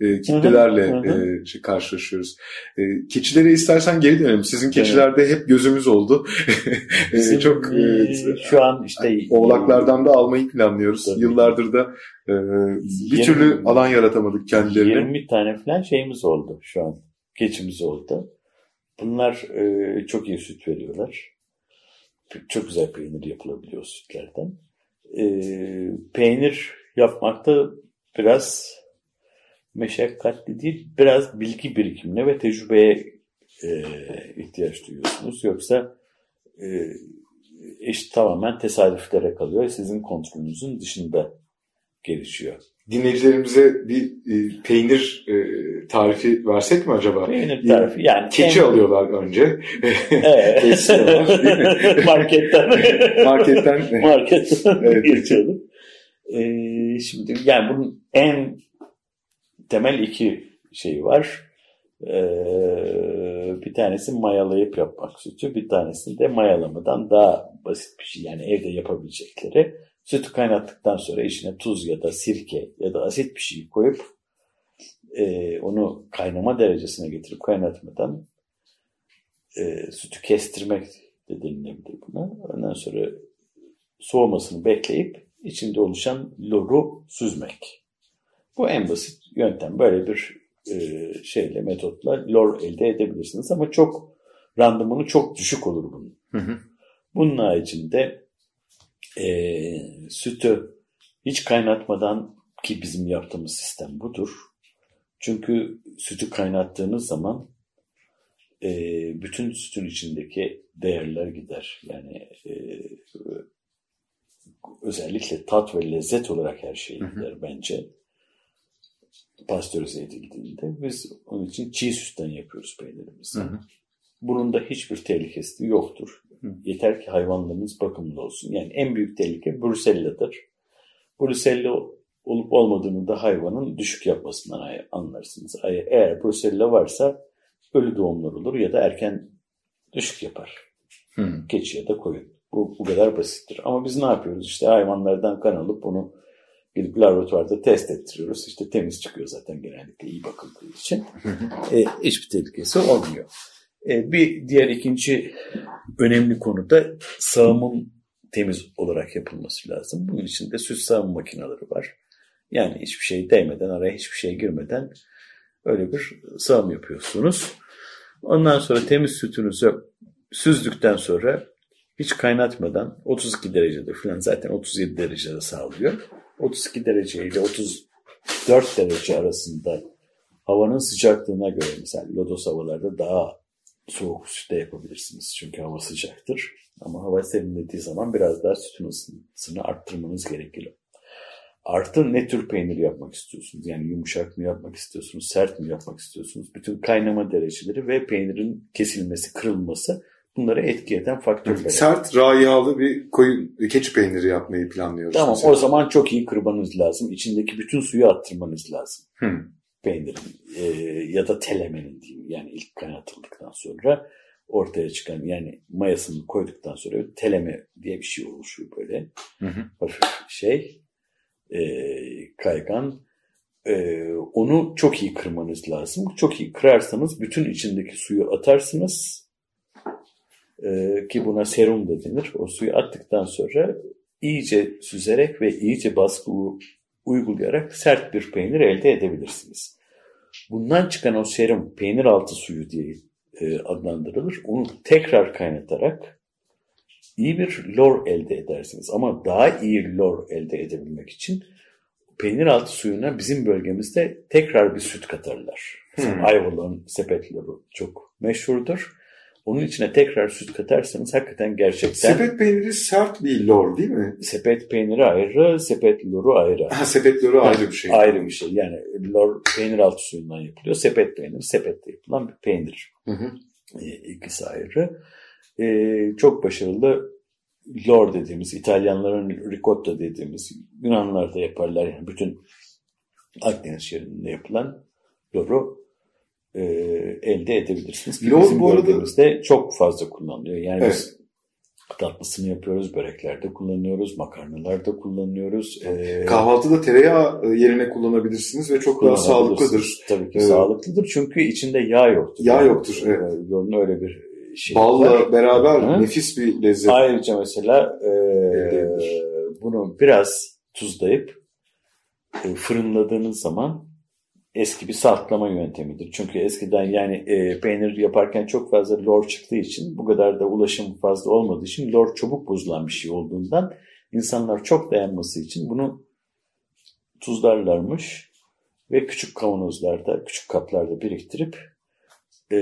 E, kitlelerle Hı hı, hı e, şey, karşılaşıyoruz. E, keçilere istersen geri dönelim. Sizin keçilerde hep gözümüz oldu. [LAUGHS] E, Bizim, çok e, e, şu an işte oğlaklardan da almayı planlıyoruz. Tabii. Yıllardır da e, bir Yirmi- türlü alan yaratamadık kendilerine. 20 tane falan şeyimiz oldu şu an. Keçimiz oldu. Bunlar e, çok iyi süt veriyorlar. Çok güzel peynir yapılabiliyor sütlerden. E, peynir yapmakta biraz meşakkatli değil, biraz bilgi birikimine ve tecrübeye e, ihtiyaç duyuyorsunuz. Yoksa e, iş tamamen tesadüflere kalıyor. Sizin kontrolünüzün dışında gelişiyor. Dinleyicilerimize bir e, peynir e, tarifi versek mi acaba? Peynir tarifi yani Keçi en- alıyorlar önce. Evet. [LAUGHS] Kesiyorlar, değil mi? [LAUGHS] Marketten. Marketten. Marketten Evet. geçelim. Ee, şimdi yani bunun en temel iki şeyi var. Ee, bir tanesi mayalayıp yapmak sütü. Bir tanesi de mayalamadan daha basit bir şey. Yani evde yapabilecekleri. Sütü kaynattıktan sonra içine tuz ya da sirke ya da asit bir şey koyup e, onu kaynama derecesine getirip kaynatmadan e, sütü kestirmek de denilebilir buna. Ondan sonra soğumasını bekleyip içinde oluşan loru süzmek. Bu en basit yöntem. Böyle bir e, şeyle, metotla lor elde edebilirsiniz ama çok randımanı çok düşük olur bunun. Hı hı. Bunun haricinde e, sütü hiç kaynatmadan ki bizim yaptığımız sistem budur. Çünkü sütü kaynattığınız zaman e, bütün sütün içindeki değerler gider. Yani e, özellikle tat ve lezzet olarak her şey Hı hı. gider bence. Pastörize edildiğinde biz onun için çiğ sütten yapıyoruz peynirimizi. Hı hı. Bunun da hiçbir tehlikesi yoktur. Hı. Yeter ki hayvanlarınız bakımlı olsun. Yani en büyük tehlike Brusella'dır. Brusella olup olmadığını da hayvanın düşük yapmasından anlarsınız. Eğer Brusella varsa ölü doğumlar olur ya da erken düşük yapar. Hı. Keçi ya da koyun. Bu, bu kadar basittir. Ama biz ne yapıyoruz? İşte hayvanlardan kan alıp onu gidip laboratuvarda test ettiriyoruz. İşte temiz çıkıyor zaten genellikle iyi bakıldığı için. E, hiçbir tehlikesi olmuyor. E, bir diğer ikinci önemli konu da sağımın temiz olarak yapılması lazım. Bunun için de süt sağım makineleri var. Yani hiçbir şey değmeden, araya hiçbir şey girmeden öyle bir sağım yapıyorsunuz. Ondan sonra temiz sütünüzü süzdükten sonra hiç kaynatmadan 32 derecede falan zaten 37 derecede sağlıyor. 32 derece ile 34 derece arasında havanın sıcaklığına göre mesela lodos havalarda daha soğuk sütte yapabilirsiniz. Çünkü hava sıcaktır. Ama hava serinlediği zaman biraz daha sütün ısısını arttırmanız gerekiyor. Artı ne tür peynir yapmak istiyorsunuz? Yani yumuşak mı yapmak istiyorsunuz, sert mi yapmak istiyorsunuz? Bütün kaynama dereceleri ve peynirin kesilmesi, kırılması bunları etki eden faktörler. Sert, raihalı bir koyun, keçi peyniri yapmayı planlıyoruz. Tamam mesela. o zaman çok iyi kırmanız lazım. İçindeki bütün suyu attırmanız lazım. Hı. Peynirin e, ya da telemenin diyeyim. Yani ilk kaynatıldıktan sonra ortaya çıkan yani mayasını koyduktan sonra teleme diye bir şey oluşuyor böyle. Hı hı. Hafif şey e, kaygan. E, onu çok iyi kırmanız lazım. Çok iyi kırarsanız bütün içindeki suyu atarsınız. E, ki buna serum da denir. O suyu attıktan sonra iyice süzerek ve iyice baskı uygulayarak sert bir peynir elde edebilirsiniz. Bundan çıkan o serum peynir altı suyu diye e, adlandırılır. Onu tekrar kaynatarak iyi bir lor elde edersiniz. Ama daha iyi lor elde edebilmek için peynir altı suyuna bizim bölgemizde tekrar bir süt katarlar. Mesela Hmm. Ayvalık'ın sepet loru çok meşhurdur. Onun içine tekrar süt katarsanız hakikaten gerçekten sepet, Sepet peyniri sert bir lor değil mi? peyniri ayrı, sepet loru ayrı. Ha, sepet loru ayrı bir şey. Ayrı bir şey. Yani lor peynir altı suyundan yapılıyor. Sepet peyniri, sepette yapılan bir peynir. Hı hı. E, ikisi ayrı. E, çok başarılı lor dediğimiz, İtalyanların ricotta dediğimiz, Yunanlar da yaparlar. Yani bütün Akdeniz şehrinde yapılan loru e, elde edebilirsiniz. Ki Lor bizim bu arada- bölgemizde çok fazla kullanılıyor. Yani Evet. biz tatlısını yapıyoruz, böreklerde kullanıyoruz, makarnalarda kullanıyoruz. E, Kahvaltıda tereyağı e, yerine kullanabilirsiniz ve çok daha sağlıklıdır. Tabii ki Evet. sağlıklıdır çünkü içinde yağ yoktur. Yağ Yani, yoktur, evet. e, Lorun öyle bir şey Balla var. beraber Hı? nefis bir lezzet. Ayrıca mesela e, bunu biraz tuzlayıp e, fırınladığınız zaman eski bir saltlama yöntemidir. Çünkü eskiden yani e, peynir yaparken çok fazla lor çıktığı için bu kadar da ulaşım fazla olmadığı için lor çabuk bozulan bir şey olduğundan insanlar çok dayanması için bunu tuzlarlarmış ve küçük kavanozlarda, küçük kaplarda biriktirip e,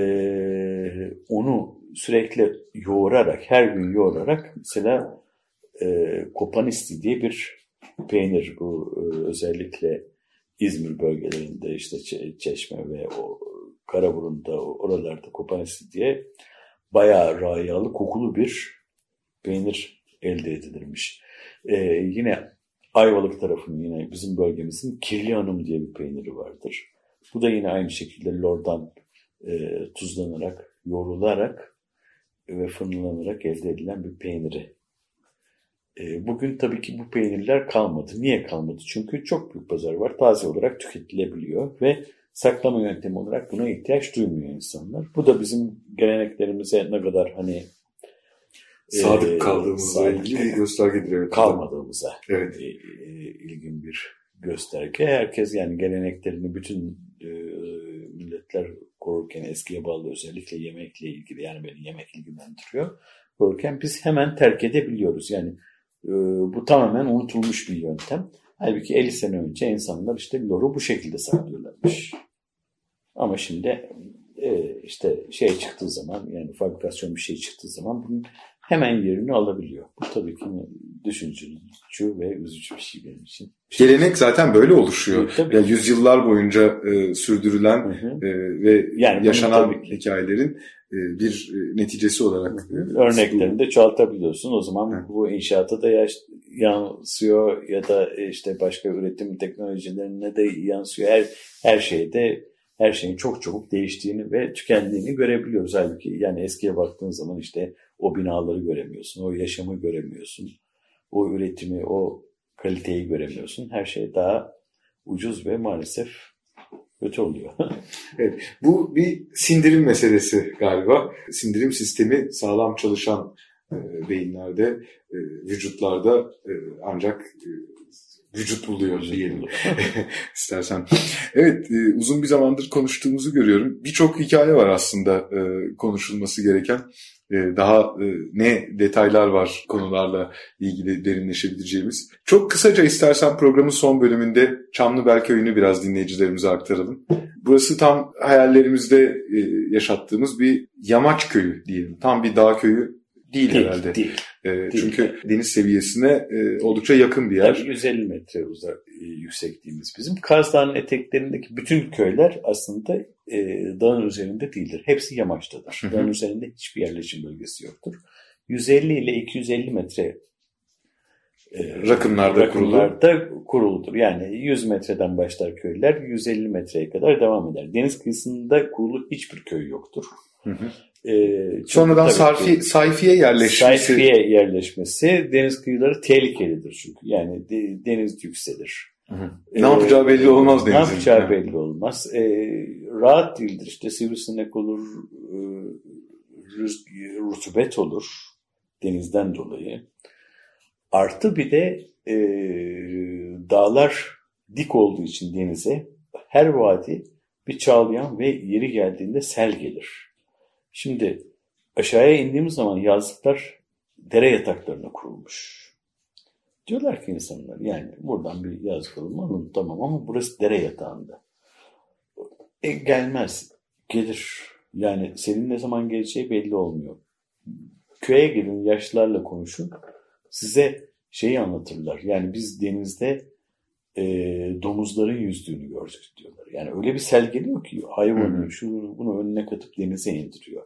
onu sürekli yoğurarak, her gün yoğurarak mesela e, kopanisti diye bir peynir bu e, özellikle İzmir bölgelerinde işte Çe- Çeşme ve o Karaburun'da oralarda kopanisti diye bayağı rayalı kokulu bir peynir elde edilirmiş. E, yine Ayvalık tarafının yine bizim bölgemizin Kirli Hanım diye bir peyniri vardır. Bu da yine aynı şekilde lordan e, tuzlanarak, yoğrularak ve fırınlanarak elde edilen bir peyniri. E, bugün tabii ki bu peynirler kalmadı. Niye kalmadı? Çünkü çok büyük pazar var. Taze olarak tüketilebiliyor ve saklama yöntemi olarak buna ihtiyaç duymuyor insanlar. Bu da bizim geleneklerimize ne kadar hani Sadık e, kaldığımızla ilgili bir göstergedir. Evet. kalmadığımıza Evet. e, e, ilgin bir gösterge. Herkes yani geleneklerini bütün e, milletler korurken eskiye bağlı özellikle yemekle ilgili yani beni yemek ilgilendiriyor. Korurken biz hemen terk edebiliyoruz. Yani e, bu tamamen unutulmuş bir yöntem. Halbuki 50 sene önce insanlar işte loru bu şekilde saklıyorlarmış. Ama şimdi e, işte şey çıktığı zaman yani fabrikasyon bir şey çıktığı zaman bunun hemen yerini alabiliyor. Bu tabii ki düşüncücü ve üzücü bir şey benim için. Gelenek zaten böyle oluşuyor. Tabii. Ya yüzyıllar boyunca e, sürdürülen Hı hı. e, ve Yani yaşanan hikayelerin e, bir e, neticesi olarak e, Örneklerini de çoğaltabiliyorsun. O zaman Hı. bu inşaata da yaş- yansıyor ya da işte başka üretim teknolojilerine de yansıyor. Her her şeyde her şeyin çok çabuk değiştiğini ve tükendiğini görebiliyoruz. Halbuki yani eskiye baktığın zaman işte o binaları göremiyorsun, o yaşamı göremiyorsun, o üretimi, o kaliteyi göremiyorsun. Her şey daha ucuz ve maalesef kötü oluyor. [LAUGHS] Bu bir sindirim meselesi galiba. Sindirim sistemi sağlam çalışan e, beyinlerde, e, vücutlarda e, ancak e, vücut buluyor diyelim [LAUGHS] istersen. Evet e, uzun bir zamandır konuştuğumuzu görüyorum. Birçok hikaye var aslında e, konuşulması gereken. E, daha e, ne detaylar var konularla ilgili derinleşebileceğimiz. Çok kısaca istersen programın son bölümünde Çamlıbel Köyü'nü biraz dinleyicilerimize aktaralım. Burası tam hayallerimizde e, yaşattığımız bir yamaç köyü diyelim. Tam bir dağ köyü değil, değil herhalde. Değil. E, çünkü deniz seviyesine e, oldukça yakın bir yer. Tabii 150 metre uzak e, yüksekliğimiz bizim. Kaz Dağı'nın eteklerindeki bütün köyler aslında e, dağın üzerinde değildir. Hepsi yamaçtadır. Hı hı. Dağın üzerinde hiçbir yerleşim bölgesi yoktur. 150 ile 250 metre e, rakımlarda, rakımlarda kuruludur. Yani 100 metreden başlar köyler 150 metreye kadar devam eder. Deniz kıyısında kurulu hiçbir köy yoktur. Hı hı. Ee, Sonradan sarfi, sayfiye yerleşmesi. Sayfiye yerleşmesi deniz kıyıları tehlikelidir çünkü. Yani de, deniz yükselir. Hı hı. Ee, ne yapacağı belli olmaz denizin. Ne yapacağı yani. belli olmaz. Ee, rahat değildir. İşte sivrisinek olur, e, rutubet olur denizden dolayı. Artı bir de e, dağlar dik olduğu için denize her vadi bir çağlayan ve yeri geldiğinde sel gelir. Şimdi aşağıya indiğimiz zaman yazlıklar dere yataklarına kurulmuş. Diyorlar ki insanlar yani buradan bir yazlık alın alın tamam ama burası dere yatağında. E, gelmez. Gelir. Yani senin ne zaman geleceği belli olmuyor. Köye gelin yaşlılarla konuşun. Size şeyi anlatırlar. Yani biz denizde e, domuzların yüzdüğünü gördük diyorlar. Yani öyle bir sel geliyor ki hayvanı şu bunu önüne katıp denize indiriyor.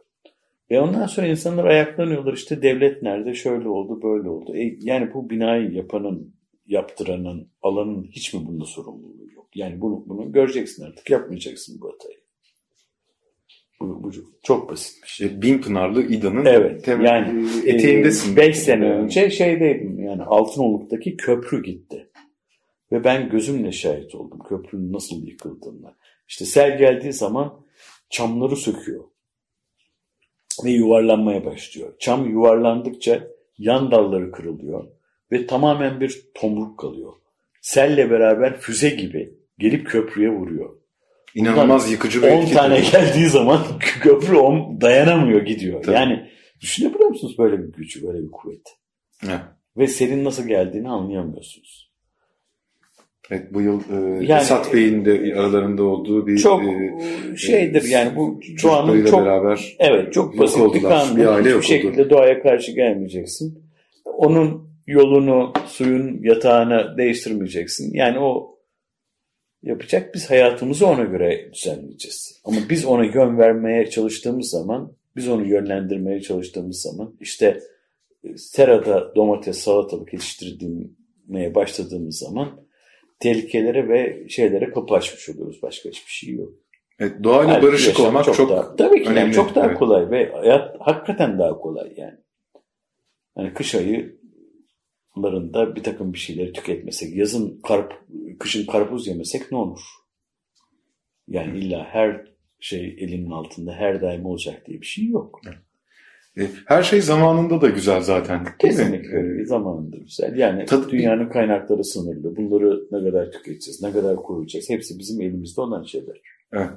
Ve ondan sonra insanlar ayaklanıyorlar işte devlet nerede şöyle oldu böyle oldu. E, yani bu binayı yapanın, yaptıranın, alanın hiç mi bunda sorumluluğu yok? Yani bunu, bunu göreceksin artık yapmayacaksın bu hatayı. Bu, bu çok basit bir şey. Bin Pınarlı İda'nın evet, yani, eteğindesin. 5 sene önce şeydeydim yani Altınoluk'taki köprü gitti. Ve ben gözümle şahit oldum köprünün nasıl yıkıldığına. İşte sel geldiği zaman çamları söküyor ve yuvarlanmaya başlıyor. Çam yuvarlandıkça yan dalları kırılıyor ve tamamen bir tomruk kalıyor. Selle beraber füze gibi gelip köprüye vuruyor. İnanılmaz Bundan yıkıcı bir 10 tane geldiği zaman [LAUGHS] köprü on dayanamıyor gidiyor. Tabii. Yani düşünebiliyor musunuz böyle bir gücü, böyle bir kuvvet? Evet. Ve senin nasıl geldiğini anlayamıyorsunuz. Evet, bu yıl e, yani, Esat Bey'in de aralarında olduğu bir çok e, şeydir yani bu doğanın çok beraber evet çok basit bir kanun. Bir aile Hiçbir şekilde doğaya karşı gelmeyeceksin. Onun yolunu suyun yatağına değiştirmeyeceksin. Yani o yapacak biz hayatımızı ona göre düzenleyeceğiz. Ama biz ona yön vermeye çalıştığımız zaman, biz onu yönlendirmeye çalıştığımız zaman işte e, serada domates, salatalık yetiştirmeye başladığımız zaman tehlikelere ve şeylere kapı açmış oluyoruz. Başka hiçbir şey yok. Evet, doğayla Her barışık olmak çok, çok daha, tabii ki önemli. Yani çok daha evet. kolay ve hayat hakikaten daha kolay yani. Yani kış aylarında bir takım bir şeyleri tüketmesek, yazın karp, kışın karpuz yemesek ne olur? Yani illa her şey elinin altında her daim olacak diye bir şey yok. Evet. E, her şey zamanında da güzel zaten. Kesinlikle mi? zamanında güzel. Yani Tadı, dünyanın kaynakları sınırlı. Bunları ne kadar tüketeceğiz, ne kadar koruyacağız hepsi bizim elimizde olan şeyler. Evet.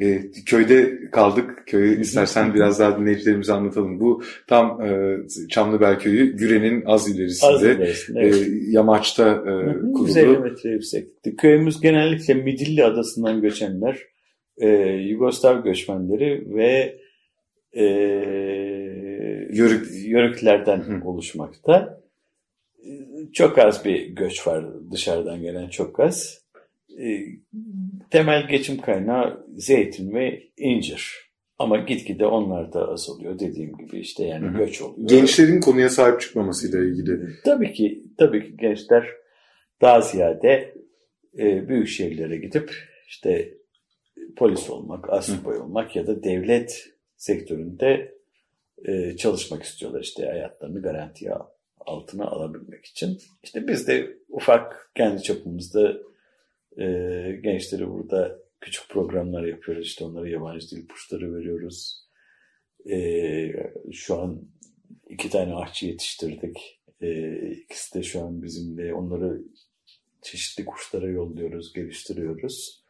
E, köyde kaldık. Köyü istersen biraz daha dinleyicilerimize anlatalım. Bu tam e, Çamlıbel Köyü Güre'nin az ilerisinde, az ilerisinde evet. e, yamaçta e, kuruldu. 150 metre yükseklikte. Köyümüz genellikle Midilli Adası'ndan göçenler, e, Yugoslav göçmenleri ve e, yörük, yörüklerden Hı. oluşmakta. Çok az bir göç var dışarıdan gelen çok az. E, temel geçim kaynağı zeytin ve incir. Ama gitgide onlar da azalıyor dediğim gibi işte yani Hı-hı. göç oluyor. Gençlerin konuya sahip çıkmamasıyla ilgili. Tabii ki tabii ki gençler daha ziyade e, büyük şehirlere gidip işte polis olmak, asubay olmak ya da devlet sektöründe e, çalışmak istiyorlar işte hayatlarını garantiye altına alabilmek için. İşte biz de ufak kendi çapımızda e, gençleri burada küçük programlar yapıyoruz. İşte onlara yabancı dil kursları veriyoruz. E, şu an iki tane ahçı yetiştirdik. E, ikisi de şu an bizimle onları çeşitli kurslara yolluyoruz, geliştiriyoruz.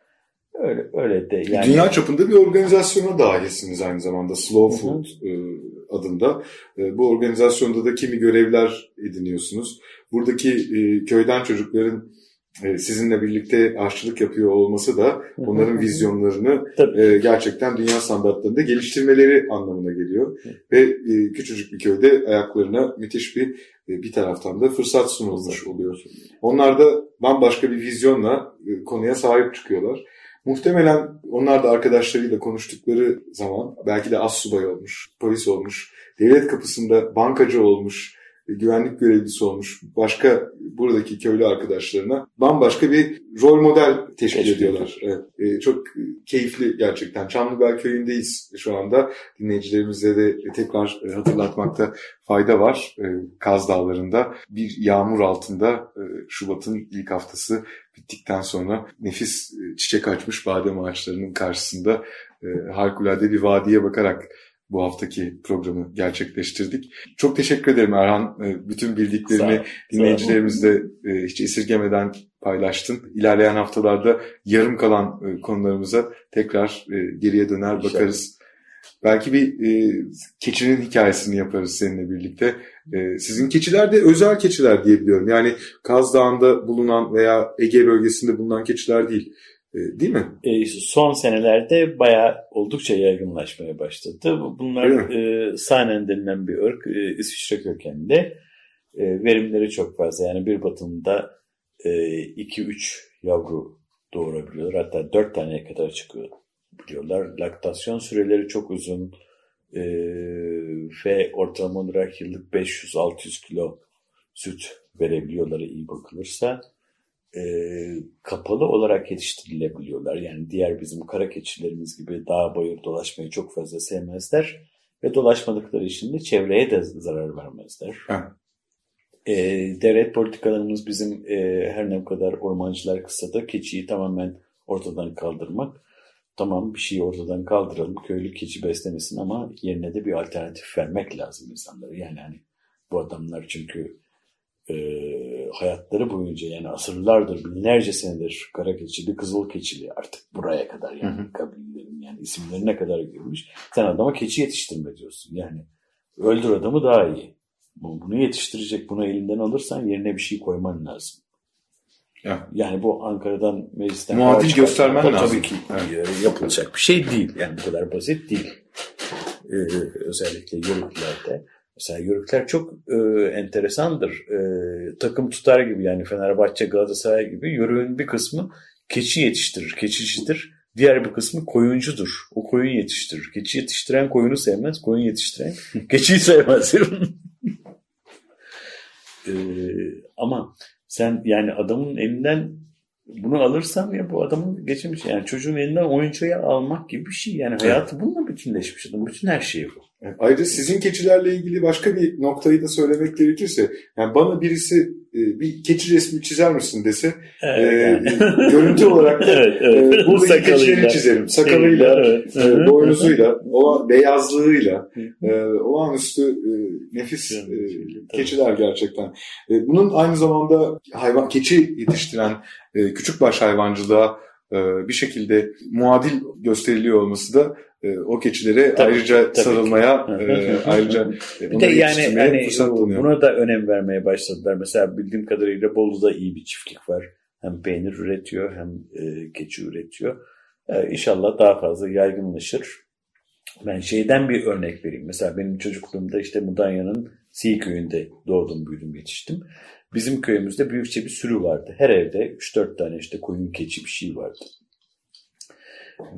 Öyle öyle de yani. Dünya çapında bir organizasyona dahilsiniz aynı zamanda Slow Food e, adında. E, bu organizasyonda da kimi görevler ediniyorsunuz. Buradaki e, köyden çocukların sizinle birlikte aşçılık yapıyor olması da onların vizyonlarını gerçekten dünya standartlarında geliştirmeleri anlamına geliyor. Ve küçücük bir köyde ayaklarına müthiş bir bir taraftan da fırsat sunulmuş oluyor. Onlar da bambaşka bir vizyonla konuya sahip çıkıyorlar. Muhtemelen onlar da arkadaşlarıyla konuştukları zaman belki de as subay olmuş, polis olmuş, devlet kapısında bankacı olmuş, güvenlik görevlisi olmuş başka buradaki köylü arkadaşlarına bambaşka bir rol model teşkil, teşkil ediyorlar. Evet, e, çok keyifli gerçekten. Çamlıbel köyündeyiz şu anda. Dinleyicilerimize de tekrar hatırlatmakta fayda var. E, Kaz Dağları'nda bir yağmur altında e, Şubat'ın ilk haftası bittikten sonra nefis e, çiçek açmış badem ağaçlarının karşısında e, harikulade bir vadiye bakarak bu haftaki programı gerçekleştirdik. Çok teşekkür ederim Erhan. E, bütün bildiklerini dinleyicilerimizle e, hiç esirgemeden paylaştın. İlerleyen haftalarda yarım kalan e, konularımıza tekrar geriye döner bakarız. Belki bir keçinin hikayesini yaparız seninle birlikte. sizin keçiler de özel keçiler diye biliyorum. Yani Kaz Dağı'nda bulunan veya Ege bölgesinde bulunan keçiler değil. E, değil mi? E, son senelerde bayağı oldukça yaygınlaşmaya başladı. Bunlar e, Sahnen denilen bir ırk. E, İsviçre kökenli. E, verimleri çok fazla. Yani bir batında 2-3 e, yavru doğurabiliyor. Hatta 4 taneye kadar çıkıyor biliyorlar. Laktasyon süreleri çok uzun e, ve ortalama olarak yıllık 500-600 kilo süt verebiliyorlar iyi bakılırsa e, kapalı olarak yetiştirilebiliyorlar. Yani diğer bizim kara keçilerimiz gibi dağ bayır dolaşmayı çok fazla sevmezler. Ve dolaşmadıkları için de çevreye de zarar vermezler. E, devlet politikalarımız bizim e, her ne kadar ormancılar kısa da keçiyi tamamen ortadan kaldırmak. Tamam bir şeyi ortadan kaldıralım, köylü keçi beslemesin ama yerine de bir alternatif vermek lazım insanlara. Yani hani bu adamlar çünkü e, hayatları boyunca yani asırlardır, binlerce senedir kara keçili, kızıl keçili artık buraya kadar yani hı kabillerin yani isimlerine kadar girmiş. Sen adama keçi yetiştirme diyorsun. Yani öldür adamı daha iyi. Bunu yetiştirecek, bunu elinden alırsan yerine bir şey koyman lazım. Ya. Yani bu Ankara'dan meclisten muadil göstermen lazım. Tabii ki evet. yapılacak bir şey değil. Yani bu kadar basit değil. Ee, özellikle yörüklerde. Mesela Yörükler çok e, enteresandır. E, takım tutar gibi yani Fenerbahçe, Galatasaray gibi Yörük'ün bir kısmı keçi yetiştirir, keçicidir. Diğer bir kısmı koyuncudur. O koyun yetiştirir. Keçi yetiştiren koyunu sevmez, koyun yetiştiren [LAUGHS] keçiyi sevmez. [LAUGHS] e, ama sen yani adamın elinden bunu alırsam ya bu adamın geçmiş yani çocuğun elinden oyuncağı almak gibi bir şey. Yani hayatı bununla bütünleşmiş adam. Bütün her şeyi bu. Ayrıca sizin keçilerle ilgili başka bir noktayı da söylemek gerekirse, yani bana birisi e, bir keçi resmi çizer misin dese, evet, e, yani. [LAUGHS] görüntü olarak da evet, evet. E, buradaki [LAUGHS] keçileri çizerim. Sakalıyla, evet. e, boynuzuyla, o beyazlığıyla, e, olağanüstü e, nefis e, keçiler gerçekten. E, bunun aynı zamanda hayvan keçi yetiştiren e, küçükbaş hayvancılığa bir şekilde muadil gösteriliyor olması da o keçilere tabii, ayrıca tabii sarılmaya e, ayrıca bir de yani hani buna da önem vermeye başladılar. Mesela bildiğim kadarıyla Bolu'da iyi bir çiftlik var. Hem peynir üretiyor hem e, keçi üretiyor. E, inşallah daha fazla yaygınlaşır. Ben şeyden bir örnek vereyim. Mesela benim çocukluğumda işte Mudanya'nın Si köyünde doğdum, büyüdüm, yetiştim. Bizim köyümüzde büyükçe bir sürü vardı. Her evde 3-4 tane işte koyun, keçi bir şey vardı.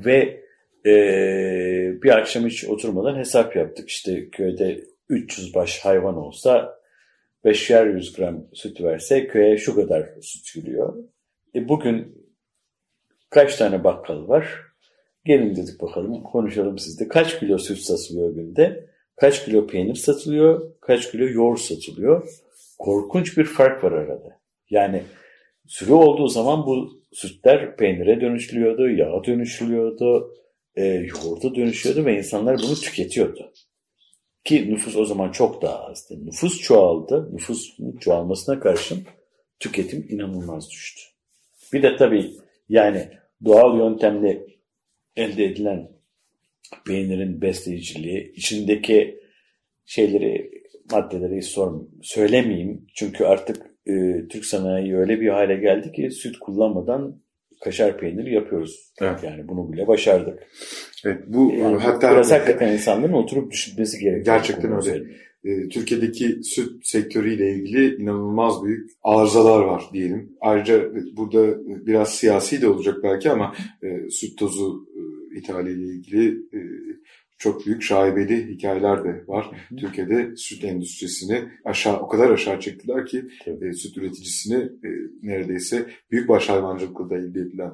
Ve ee, bir akşam hiç oturmadan hesap yaptık. İşte köyde 300 baş hayvan olsa 5'er 100 gram süt verse köye şu kadar süt giriyor. E bugün kaç tane bakkal var? Gelin dedik bakalım konuşalım sizde. Kaç kilo süt satılıyor günde? Kaç kilo peynir satılıyor? Kaç kilo yoğurt satılıyor? Korkunç bir fark var arada. Yani sürü olduğu zaman bu sütler peynire dönüşülüyordu, yağa dönüşülüyordu, e, yoğurda dönüşüyordu ve insanlar bunu tüketiyordu. Ki nüfus o zaman çok daha azdı. Nüfus çoğaldı. Nüfus çoğalmasına karşın tüketim inanılmaz düştü. Bir de tabii yani doğal yöntemle elde edilen peynirin besleyiciliği, içindeki şeyleri, maddeleri sorm söylemeyeyim. Çünkü artık e, Türk sanayi öyle bir hale geldi ki süt kullanmadan kaşar peyniri yapıyoruz. Evet. Yani bunu bile başardık. Evet, bu yani hatta biraz hakikaten insanların oturup düşünmesi gerekiyor. Gerçekten öyle. E, Türkiye'deki süt sektörüyle ilgili inanılmaz büyük arızalar var diyelim. Ayrıca burada biraz siyasi de olacak belki ama e, süt tozu e, ithaliyle ilgili e, çok büyük şaibeli hikayeler de var. Hı. Türkiye'de süt endüstrisini aşağı o kadar aşağı çektiler ki e, süt üreticisini e, neredeyse büyükbaş hayvancılıkla da elde edilen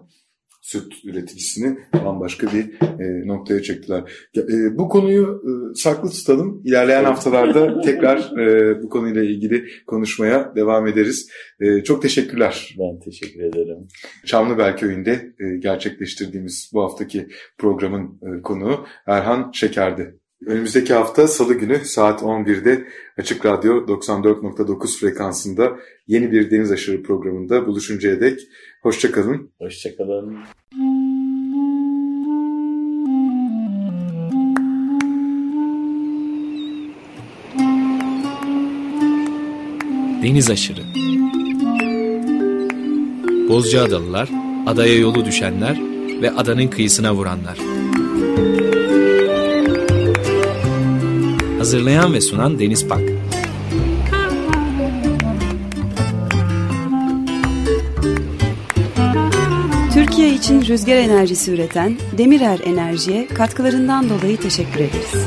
süt üreticisini bambaşka bir e, noktaya çektiler. E, bu konuyu e, saklı tutalım. İlerleyen haftalarda [LAUGHS] tekrar e, bu konuyla ilgili konuşmaya devam ederiz. E, çok teşekkürler. Ben teşekkür ederim. Çamlıbel Köyü'nde e, gerçekleştirdiğimiz bu haftaki programın e, konuğu Erhan Şeker'di. Önümüzdeki hafta Salı günü saat 11'de Açık Radyo 94.9 frekansında yeni bir Deniz Aşırı programında buluşuncaya dek hoşçakalın. Hoşçakalın. Deniz Aşırı Bozcaadalılar, adaya yolu düşenler ve adanın kıyısına vuranlar. Hazırlayan ve sunan Deniz Pak. Türkiye için rüzgar enerjisi üreten Demirer Enerji'ye katkılarından dolayı teşekkür ederiz.